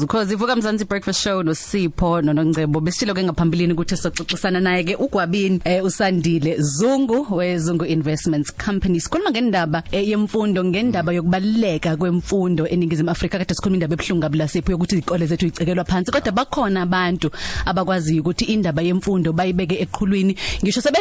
Because ivuka mzansi breakfast show no Sipho noNongcebo besitshilo ke ngaphambilini ukuthi soxoxisana naye ke uGwabini eh, usandile Zungu weZungu Investments Company. Sikhuluma ngendaba eh, yemfundo ngendaba yokubaleka kwemfundo eningizimu Afrika kade sikhuluma indaba ebhlungu kabla Sipho ukuthi izikole zethu icekelwa phansi. Kodwa bakhona abantu abakwazi ukuthi indaba yemfundo bayibeke eqhulwini. Ngisho sebe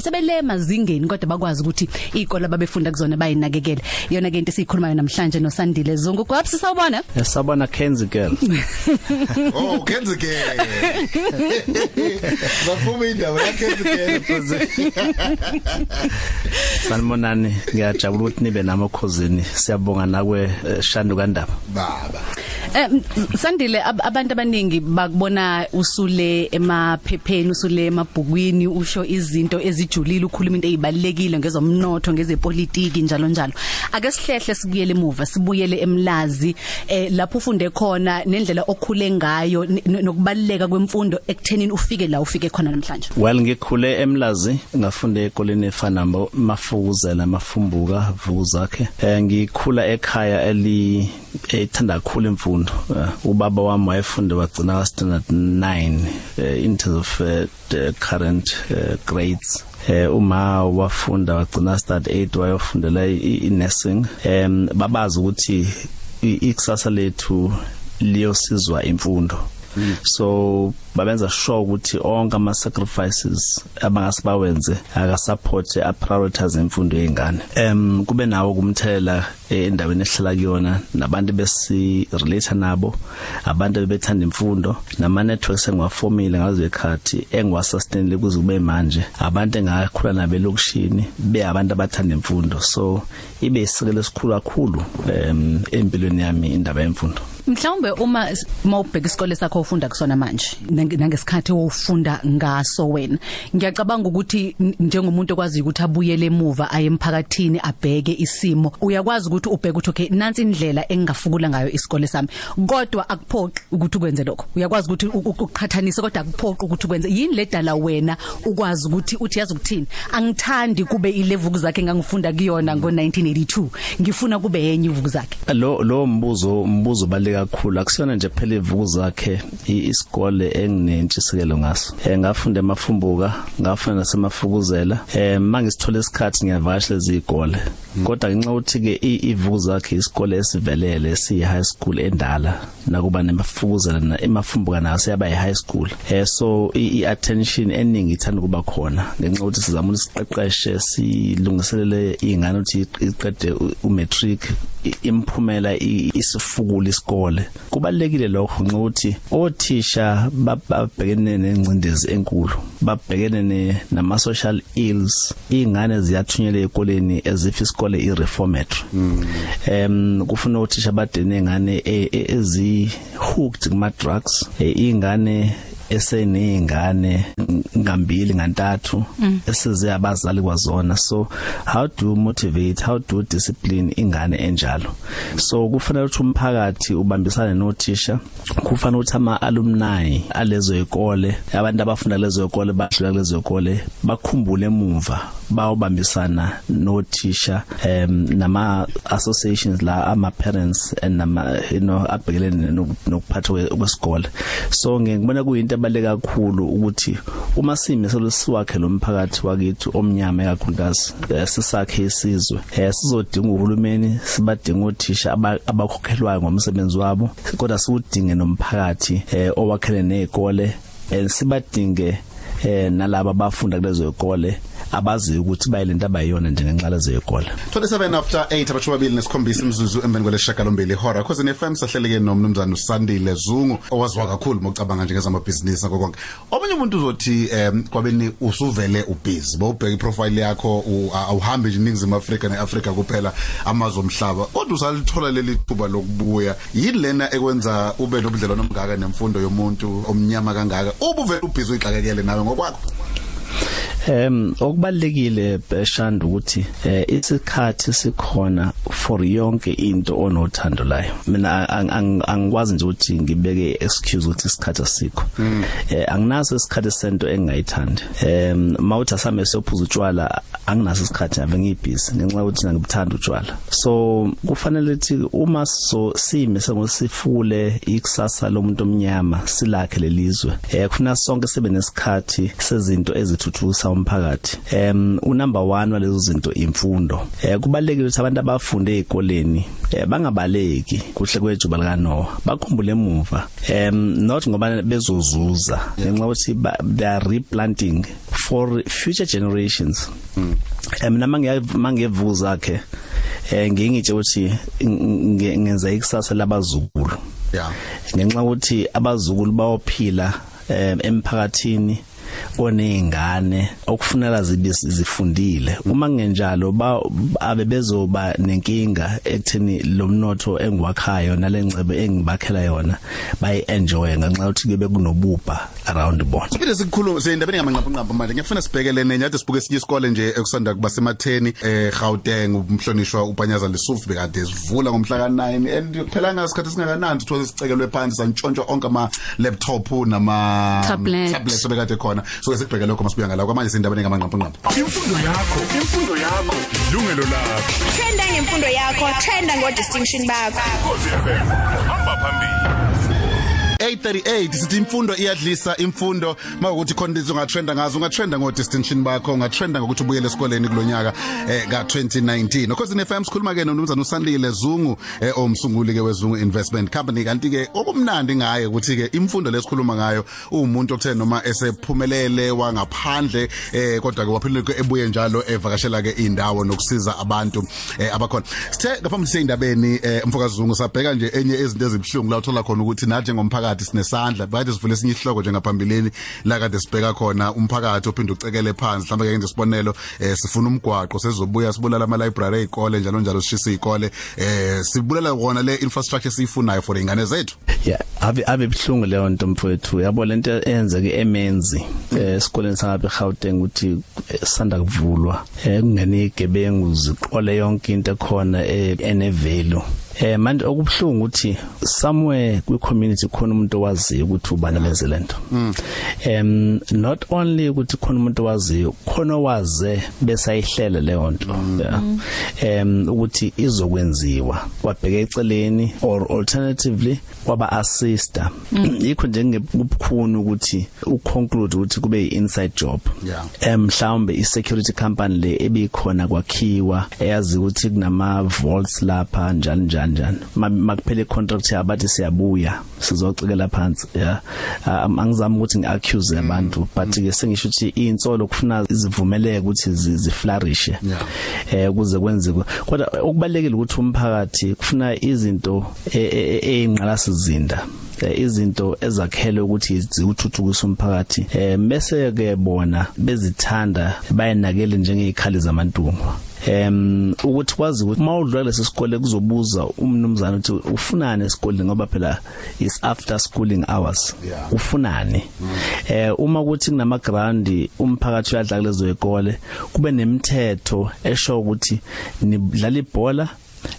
sebelema zingeni kodwa bakwazi ukuthi izikole ababefunda kuzona bayinakekele. Yona ke into esikhuluma namhlanje noSandile Zungu. Kwapsi sawubona Yasabona Kenzi girl. Oh kenze ke. Baphuma indaba ya kenze ke. Sanibonani ngiyajabula ukuthi nibe namakhosini siyabonga nakwe eh, Shandu kaNdaba Baba. Eh Sandile ab abantu abaningi bakubona usule emaphepheni usule emabhukwini usho izinto ezijulile ukhuluma into ezibalekile ngezomnotho ngezepolitiki njalo njalo. Ake sihlehle sibuyele emuva sibuyele emlazi eh lapho ufunde khona nendlela okhule ngayo n- nokubaleka kwemfundo ekuthenini ufike la ufike khona namhlanje. Well ngikhule emlazi ngafunda ekoleni efana mafukuzela mafumbuka vukuzakhe. Eh ngikhula ekhaya eli ethanda kakhulu imfundo Eh, ubaba wami wayefunda wagcina standard 9 eh, in terms of uh, the current uh, grades. Eh uma wafunda wagcina start 8 wayofundela i- i nursing em babazi ukuthi i- ikusasa lethu liyosizwa imfundo. So babenza sure ukuthi onke ama sacrifices abangasibawenze akasupport a prioritize imfundo yengane em kube nawo kumthelela eh, endaweni ehlala kuyona nabantu besi relate nabo abantu bebethanda imfundo nama networks engiwafomile ngalezo ekhathi engiwasustain kuze kube manje. Abantu engakhula nabo elokushini be abantu abathanda imfundo. So ibe isikele esikhulu kakhulu em empilweni yami indaba yemfundo. Mhlawumbe uma mawubheka isikole sakho ufunda kusona manje nange- nangesikhathi ofunda ngaso wena ngiyacabanga ukuthi n- njengomuntu okwazi ukuthi abuyele emuva aye emphakathini abheke isimo uyakwazi ukuthi ubheke ukuthi okay nansi indlela engingafukula ngayo isikole sami. Kodwa akuphoqi ukuthi ukwenze lokho. Uyakwazi ukuthi u- u- ukuqhathanise kodwa akuphoqi ukuthi ukwenze. Yini ledala wena ukwazi ukuthi uthi yazi ukuthini? Angithandi kube ilevuku zakhe engangifunda kuyona ngo1982 ngifuna kube yenye ivuku zakhe. Lo lo mbuzo umbuzo baleka kakhulu. Akusiyona nje phela ivuku zakhe i- isikole enginentshisekelo ngaso. Eh ngafunda emafumbuka ngafunda nasemafukuzela. Eh mangisithola isikhathi ngiyavakashela izikole. Kodwa ngenxa ukuthi ke i- ivuku zakhe isikole esivelele esi high school endala nakuba nemafukuzela na emafumbuka naso yaba yi high school. Eh so i i- attention eningi ithanda kuba khona ngenxa ukuthi sizama ukuthi siqeqeshe silungiselele izingane ukuthi iqede u- u matric i- imphumela i- isifukula isikole kubalekile lokho nxa ukuthi othisha babhekene nengcindezi enkulu babhekene ne nama social ills. Izingane ziyathunyelwa ezikoleni ezif isikole ireformatory em kufuna othisha badene ngane e- e- ezi hooked kuma drugs izingane eseneyingane ngambili ngantathu esize abazali kwazona. So how do you motivate how do you discipline ingane enjalo? So kufanele ukuthi umphakathi ubambisane nothisha kufanele ukuthi ama alumni alezo ikole abantu abafunda lezo ikole badlula lezo ikole bakhumbule emuva. Bawubambisana nothisha um nama associations la ama parents and nama you know abhekelene noku- nokuphathwa kwe- kwesikole. So ngibona kuyinto ebaleka kakhulu ukuthi uma simiselo siwakhe lo mphakathi wakithi omnyama ekakhulukazi eh, sisakhe isizwe eh sizodinga uhulumeni sibadinga othisha aba- abakhokhelwayo ngomsebenzi wabo kodwa siwudinge nomphakathi eh owakhele nezikole and sibadinge eh nalabo abafunda kulezo ikole abazi ukuthi bayilento abayiyona njengenxala zeyikole 27 after 8 abashobabili nesikhombisa imzuzu emveni kweleshaka lombili hora cause ne FM sahleleke nomnumzana uSandile Zungu owaziwa kakhulu mocabanga nje ngezamabhizinisi konke omunye umuntu uzothi em kwabeni usuvele ubusy bawubheka iprofile yakho u- awuhambi nje ningizimu Afrika neAfrika kuphela amazwe omhlaba kodwa usalithola leli thuba lokubuya. Yini lena ekwenza ube nobudlelwano omngaka nemfundo yomuntu omnyama kangaka ubuvele ubhizi uyixakekele nawe ngokwakho? Em okubalekile beshanda ukuthi eh, isikhathi sikhona for yonke into onothando layo. Mina ang- ang- angikwazi nje ukuthi ngibeke excuse ukuthi isikhathi asikho. Eh anginaso isikhathi sento engayithandi. Em mawuthi asame siyophuza utshwala anginaso isikhathi ave ngibhizi ngenxa yokuthi ngikuthanda utshwala. So kufanele ukuthi uma so sime sengosifule ikusasa lomuntu omnyama silakhe lelizwe. Eh kufuna sonke sibe nesikhathi sezinto ezithuthukisa umphakathi. Em unumber 1 walezo zinto imfundo. Eh kubalekile ukuthi abantu abafunde ezikoleni eh bangabaleki kuhle kwejuba lika Noah bakhumbule emuva. Em not ngoba bezozuza ngenxa ukuthi ba- they are replanting for future generations. Eh mina mangevuza ke eh ngingitshe ukuthi nge- ngenza ikusasa labazukulu. yeah ngenxa ukuthi abazukulu bayophila em, emphakathini onezingane okufuneka zibe zifundile. Uma kungenjalo ba abe bezoba nenkinga ekutheni lo mnotho engiwakhayo nalengcebe engibakhela yona bayi enjoy ngenxa yokuthi kube kunobupha around bona. Siphinde sikukhulume sendabeni ngamanqaphanqapha manje. Ngiyafuna sibhekelene nyathi sibuke sinye isikole nje ekusanda kuba sematheni eh Gauteng umhlonishwa uPanyaza Lesuf bekade sivula ngomhla ka9 and kuphela ngasikhathi singakanani uthola isicekelwe phansi santshontshwa onke ama laptop nama Tablet. tablets bekade khona. So ke sikubheke lokho masibuya ngala. Kwamanje sendabeni ngamanqaphanqapha imfundo yakho imfundo yakho. Ilungelo lakho. Trenda ngemfundo yakho, trenda ngodistinction bakho. Khosi FM hamba phambili. 838 sithi imfundo iyadlisa imfundo. Makuthi khona into ungatrenda ngazo ungatrenda ngo distinction bakho ungatrenda ngokuthi ubuyele esikoleni kulonyaka eh ka 2019 of course ne FM sikhuluma ke nomnumzana uSandile Zungu eh omsunguli ke wezungu investment company. Kanti ke okumnandi ngaye ukuthi ke imfundo lesikhuluma ngayo umuntu okuthe noma esephumelele wangaphandle eh kodwa ke waphinde ke ebuye njalo evakashela ke indawo nokusiza abantu eh abakhona. Sithe ngaphambi seyindabeni eh mfokazi Zungu sabheka nje enye izinto ezibhlungu la uthola khona ukuthi nathi njengomphakathi sinesandla bakade sivule sinye isihloko njengaphambilini la kade sibheka khona umphakathi ophinde ucekele phansi. Mhlawumbe ke ngenze isibonelo eh sifuna umgwaqo sezobuya sibulala ama library ezikole njalo njalo sishisa izikole eh sibulela wona le infrastructure siyifunayo for ingane zethu. Yeah ave ave bhlungu leyo nto mfowethu. Yabo lento eyenzeke emenzi eh esikoleni sangabe Gauteng ukuthi eh, sanda kuvulwa. Eh kungene igebengu ziqole yonke into ekhona eh, enevelu. Eh manje okubhlungu ukuthi somewhere kwi community khona umuntu owaziyo ukuthi ubani lenze lento. Em not only ukuthi khona umuntu owaziyo khona owaze bese ayihlela leyo nto. Yeah. Em ukuthi izokwenziwa kwabheka eceleni or alternatively kwaba assister. Yikho nje ngekubukhuni ukuthi uconclude ukuthi kube inside job. Yeah. Em mhlawumbe i security company le ebikhona kwakhiwa eyazi ukuthi kunama vaults lapha njalo njalo njalo Ma- makuphele contract yabathi siyabuya sizocekela phansi yeah Um, angizami ukuthi ngiaccuse abantu but ke sengisho ukuthi insolo kufuna izivumeleke ukuthi zi- ziflourishe Yeah. eh ukuze kwenzeke kodwa okubalekile ukuthi umphakathi kufuna izinto eyinqalasizinda eh, izinto ezakhele ukuthi ziwuthuthukise umphakathi eh bese ke bona bezithanda bayenakele njengezikhali zamantungu em ukuthi kwazi ukuthi mawudlula lesikole kuzobuza umnumzana ukuthi ufunani esikoleni ngoba phela is after schooling hours Yeah. ufunani eh uma kuthi kunama ground umphakathi uyadla kulezo ikole kube nemithetho esho ukuthi nidlala ibhola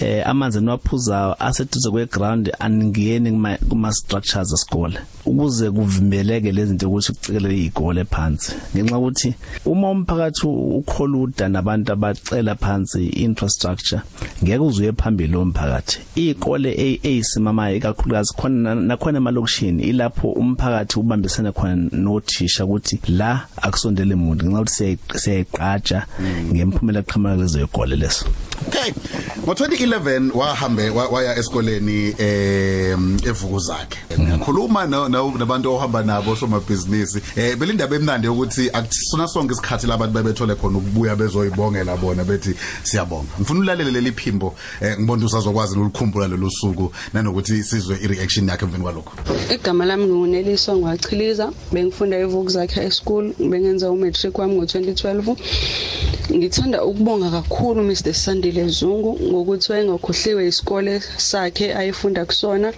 eh amanzi niwaphuzayo aseduze kweground aningeni kuma kuma structures esikole ukuze kuvimbeleke lezi zinto ukuthi kucikelele izikole phansi. Ngenxa ukuthi uma umphakathi ukholuda nabantu abacela phansi infrastructure ngeke uzuye phambili lomphakathi izikole ezisimamayo ikakhulukazi khona nakhona emalokishini ilapho umphakathi ubambisana khona nothisha ukuthi la akusondele umuntu ngenxa ukuthi siyayiqatsha ngemphumela eqhamuka lezo izikole leso. Okay. Ngo2011 wahambe wa- waya esikoleni eh evuku zakhe. Ngiyakhuluma no- no- nabantu ohamba nabo somabhizinisi. Eh belindaba emnandi ukuthi akusona sonke isikhathi labantu bebethole khona ukubuya bezoyibongela bona bethi siyabonga. Ngifuna ulalele leli phimbo eh ngibona usazokwazi ukukhumbula lolu suku nanokuthi sizwe ireaction yakhe emveni kwalokho. Igama lami nguneliso ngwachiliza bengifunda eVukuzakhe High School bengenza umatric wami ngo2012 ngithanda ukubonga kakhulu Mr Sandile Zungu ngokuthi wayengakhohliwe isikole sakhe ayifunda kusona.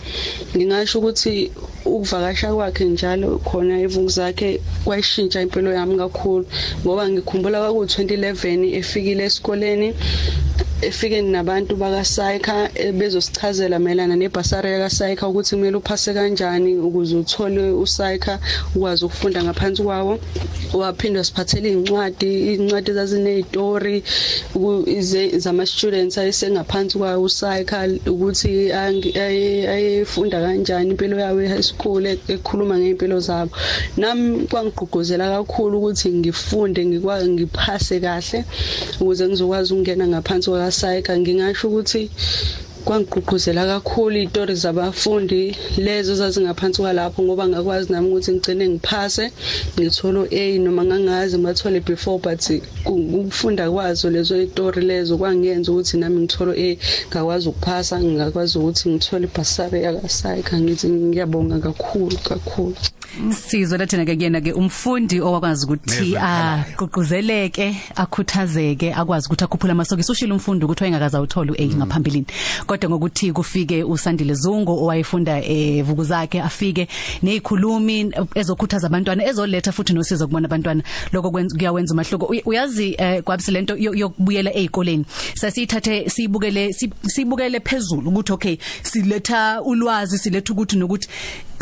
Ngingasho ukuthi ukuvakasha kwakhe njalo khona evuku zakhe kwayishintsha impilo yami kakhulu ngoba ngikhumbula kwaku 2011 efikile esikoleni. Efike nabantu bakaSaika bezosichazela mayelana nebhasari yakaSaika ukuthi kumele uphase kanjani ukuze uthole uSaika ukwazi ukufunda ngaphansi kwawo. Waphindwa siphathele incwadi incwadi zazinezitori zama students ayesengaphansi kwawo uSaika ukuthi ayefunda kanjani impilo yawo e-high school ekhuluma ngeimpilo zabo. Nami kwangigqugquzela kakhulu ukuthi ngifunde ngikwazi ngiphase kahle ukuze ngizokwazi ukungena ngaphansi kwa saika ngingasho ukuthi kwangigqugquzela kakhulu izitori zabafundi lezo zazingaphansi kwalapho ngoba ngakwazi nami ukuthi ngigcine ngiphase ngitholo A noma ngangazi ngibathole before but ukufunda kwazo lezo izitori lezo kwangenza ukuthi nami ngitholo A ngakwazi ukuphasa ngakwazi ukuthi ngithole ibhasari yakaSaika ngithi ngiyabonga kakhulu kakhulu. Sizwe lathina ke kuyena ke umfundi owakwazi ukuthi aqhuquzeleke akhuthazeke akwazi ukuthi akhuphule amasokisi. Ushilo umfundi ukuthi wayengakaza uthola uA ngaphambilini. Kodwa ngokuthi kufike uSandile Zungu owayefunda evuku zakhe afike nezikhulumi ezokhuthaza abantwana ezoletha futhi nosizo kubona abantwana. Lokho kuyawenza umahluko. Uyazi kwabise lento yokubuyela ezikoleni sasithathe sibukele sibukele phezulu ukuthi okay siletha ulwazi siletha ukuthi nokuthi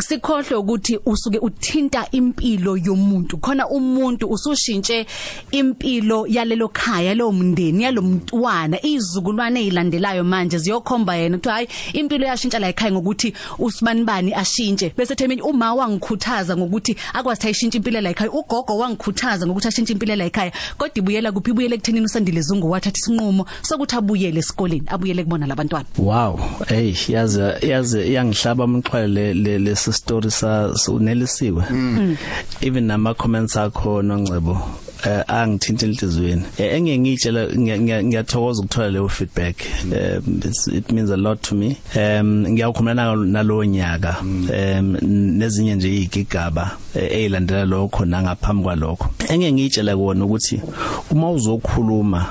sikhohle ukuthi usuke uthinta impilo yomuntu. Khona umuntu usushintshe impilo yalelo khaya lo mndeni yalomntwana izizukulwane ezilandelayo manje ziyokhomba yena ukuthi hayi impilo yashintsha la ekhaya ngokuthi usibani bani ashintshe. Bese themini uma wangikhuthaza ngokuthi akwazi ayishintshe impilo la ekhaya ugogo wangikhuthaza ngokuthi ashintshe impilo la ekhaya. Kodwa ibuyela kuphi? Ibuyele kuthenini usandile zungu wathatha isinqumo sokuthi abuyele esikoleni abuyele kubona labantwana. Wow. Hey yazi yazi yangihlaba umxhwele le story sa unelisiwe. Mm. even nama comments akho nongcebo eh angithinta inhlizweni engeke ngitshela ngiyathokoza ukuthola leyo feedback. It means a lot to me. Um ngiyakhumbulana nalo nyaka. Um nezinye nje igigaba ezilandela lokho nangaphambi kwalokho. Engeke ngitshela kuona ukuthi uma uzokhuluma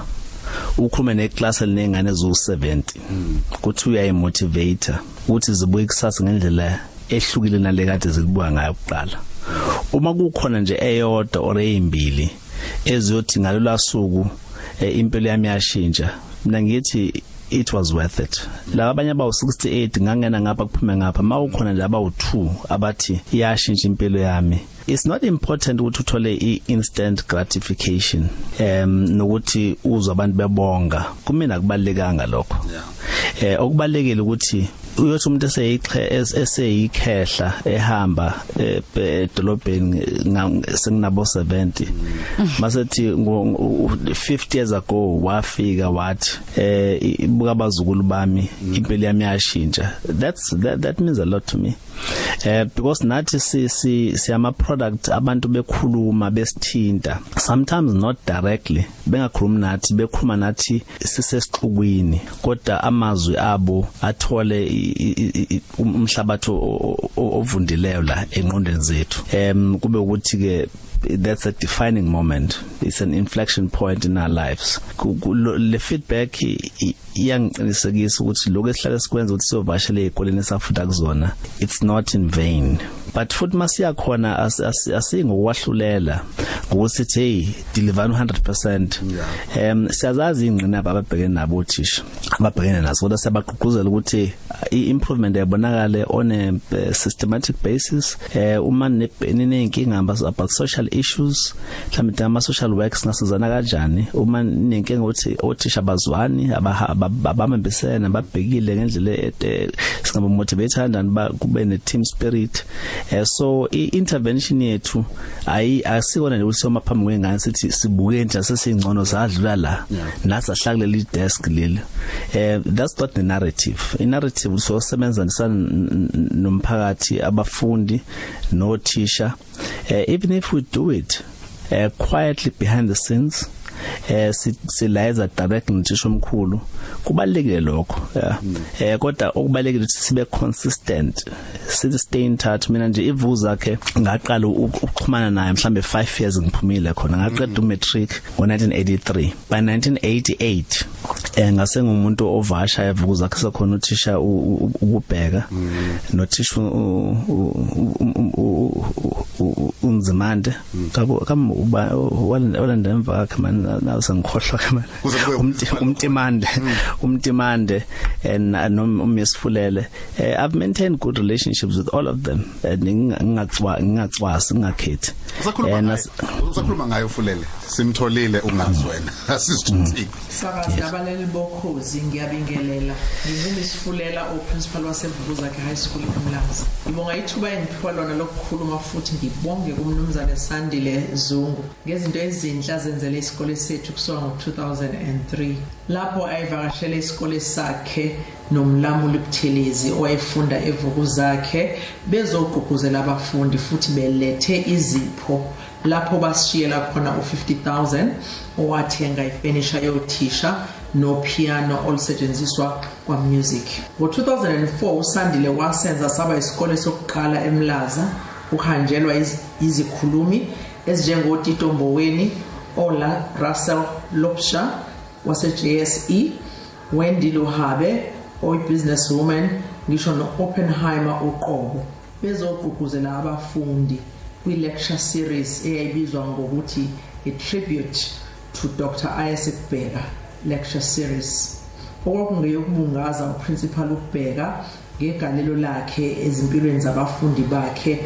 ukhulume neclass elinengane ezu70 kuthi uyayimotivate ukuthi zibuye kusasa ngendlela ehlukile nale kade zikubuka ngayo kuqala. Uma kukhona nje eyodwa or ezimbili eziyothi ngalolu suku impilo yami yashintsha mina ngithi it was worth it. La abanye abawu 68 ngangena ngapha kuphume ngapha mawukhona nje abawu 2 abathi iyashintsha impilo yami. It's not important ukuthi uthole i-instant gratification um nokuthi uzwe abantu bebonga. Kumina kubalekanga lokho. Eh okubalekile ukuthi uyothi umuntu eseyikhehla ehamba edolobheni senginabo 70 masethi 50 years ago wafika wathi eh buka abazukulu bami impilo yami yashintsha. That's that, that means a lot to me. Eh because nathi si si siyama product abantu bekhuluma besithinta sometimes not directly bengakhulumi nathi bekhuluma nathi sisesixukwini kodwa amazwi abo athole umhlabathi ovundileyo la enqondweni zethu. Em kube ukuthi ke that's a defining moment. It's an inflection point in our lives. Le feedback iyangiqinisekisa ukuthi lokho esihlale sikwenza ukuthi siyovashela ezikoleni esafunda kuzona it's not in vain. But futhi masiya khona asingokwalulela ngokuthi hey deliver 100% em siyazazi ingqinamba ababhekene nabo othisha ababhekene nazo kodwa siyabaqhuquzela ukuthi improvement yabonakala on a systematic basis. Eh uma ninenkinga about social issues mhlawumbe ama social works nasizana kanjani? Uma ninenkinga ukuthi othisha bazwani abamembisene ababhekile ngendlela singaba motivate kanjani ba kube ne team spirit? Eh so i-intervention yethu ayi asikona nje ukuthi soma phambi kwengane sithi sibuke nje sesingcono sadlula la nasa hlakulela i-desk leli. Eh that's not the narrative. I narrative so sebenza nomphakathi abafundi nothisha. Uh, even if we do it uh, quietly behind the scenes eh silayeza direct ngisho omkhulu. Kubalekile lokho eh kodwa okubalekile ukuthi sibe consistent sithi stay in touch. Mina nje ivuku zakhe ngaqala ukuxhumana naye mhlambe 5 years ngiphumile khona. Ngaqeda umatric ngo1983 by 1988 eh ngase ngumuntu ovasha yavukuza kusekhona uthisha u- u- ukubheka. Nothisha u- u- u- u- u- unzimande kabo kam uba- walanda emva kwakhe man nawe sengikhohlwa kama Kuze kube Umti- umtimande umtimande and nomyesifulele eh, I've maintained good relationships with all of them. And ngingacwa ngingacwasi ngakhethi usakhuluma Eh, ngayo nas- usakhuluma ngayo fulele simtholile ungazi wena. Asizithini Sakazi abaleli bokhozi ngiyabingelela. Ngingumisifulela oprincipal waseVukuzakhe High School eMlazi ngibonga ithuba engiphiwa lona lokukhuluma futhi ngibonge kumnumzane Sandile Zungu. Ngezinto ezinhle azenzele isikole sethu kusuka ngo2003 lapho ayivakashele isikole sakhe nomlamuli Buthelezi owayefunda eVukuzakhe bezogqugquzela abafundi futhi belethe izipho lapho basishiyela khona u50000 owathenga ifurniture yothisha no piano olusetshenziswa kwa music ngo2004 usandile wasenza saba isikole sokuqala eMlaza uhanjelwa iz- izikhulumi ezinjengotito Mboweni Ola Russell Lopsha wase-JSE Wendy Lohabe oyi-businesswoman ngisho no-Oppenheimer uqobo bezogqugquzela abafundi kwi-lecture series eyayibizwa ngokuthi i-tribute to Dr. Isaac Bheka lecture series okwakungeyokubungaza uprincipal uBheka ngegalelo lakhe ezimpilweni zabafundi bakhe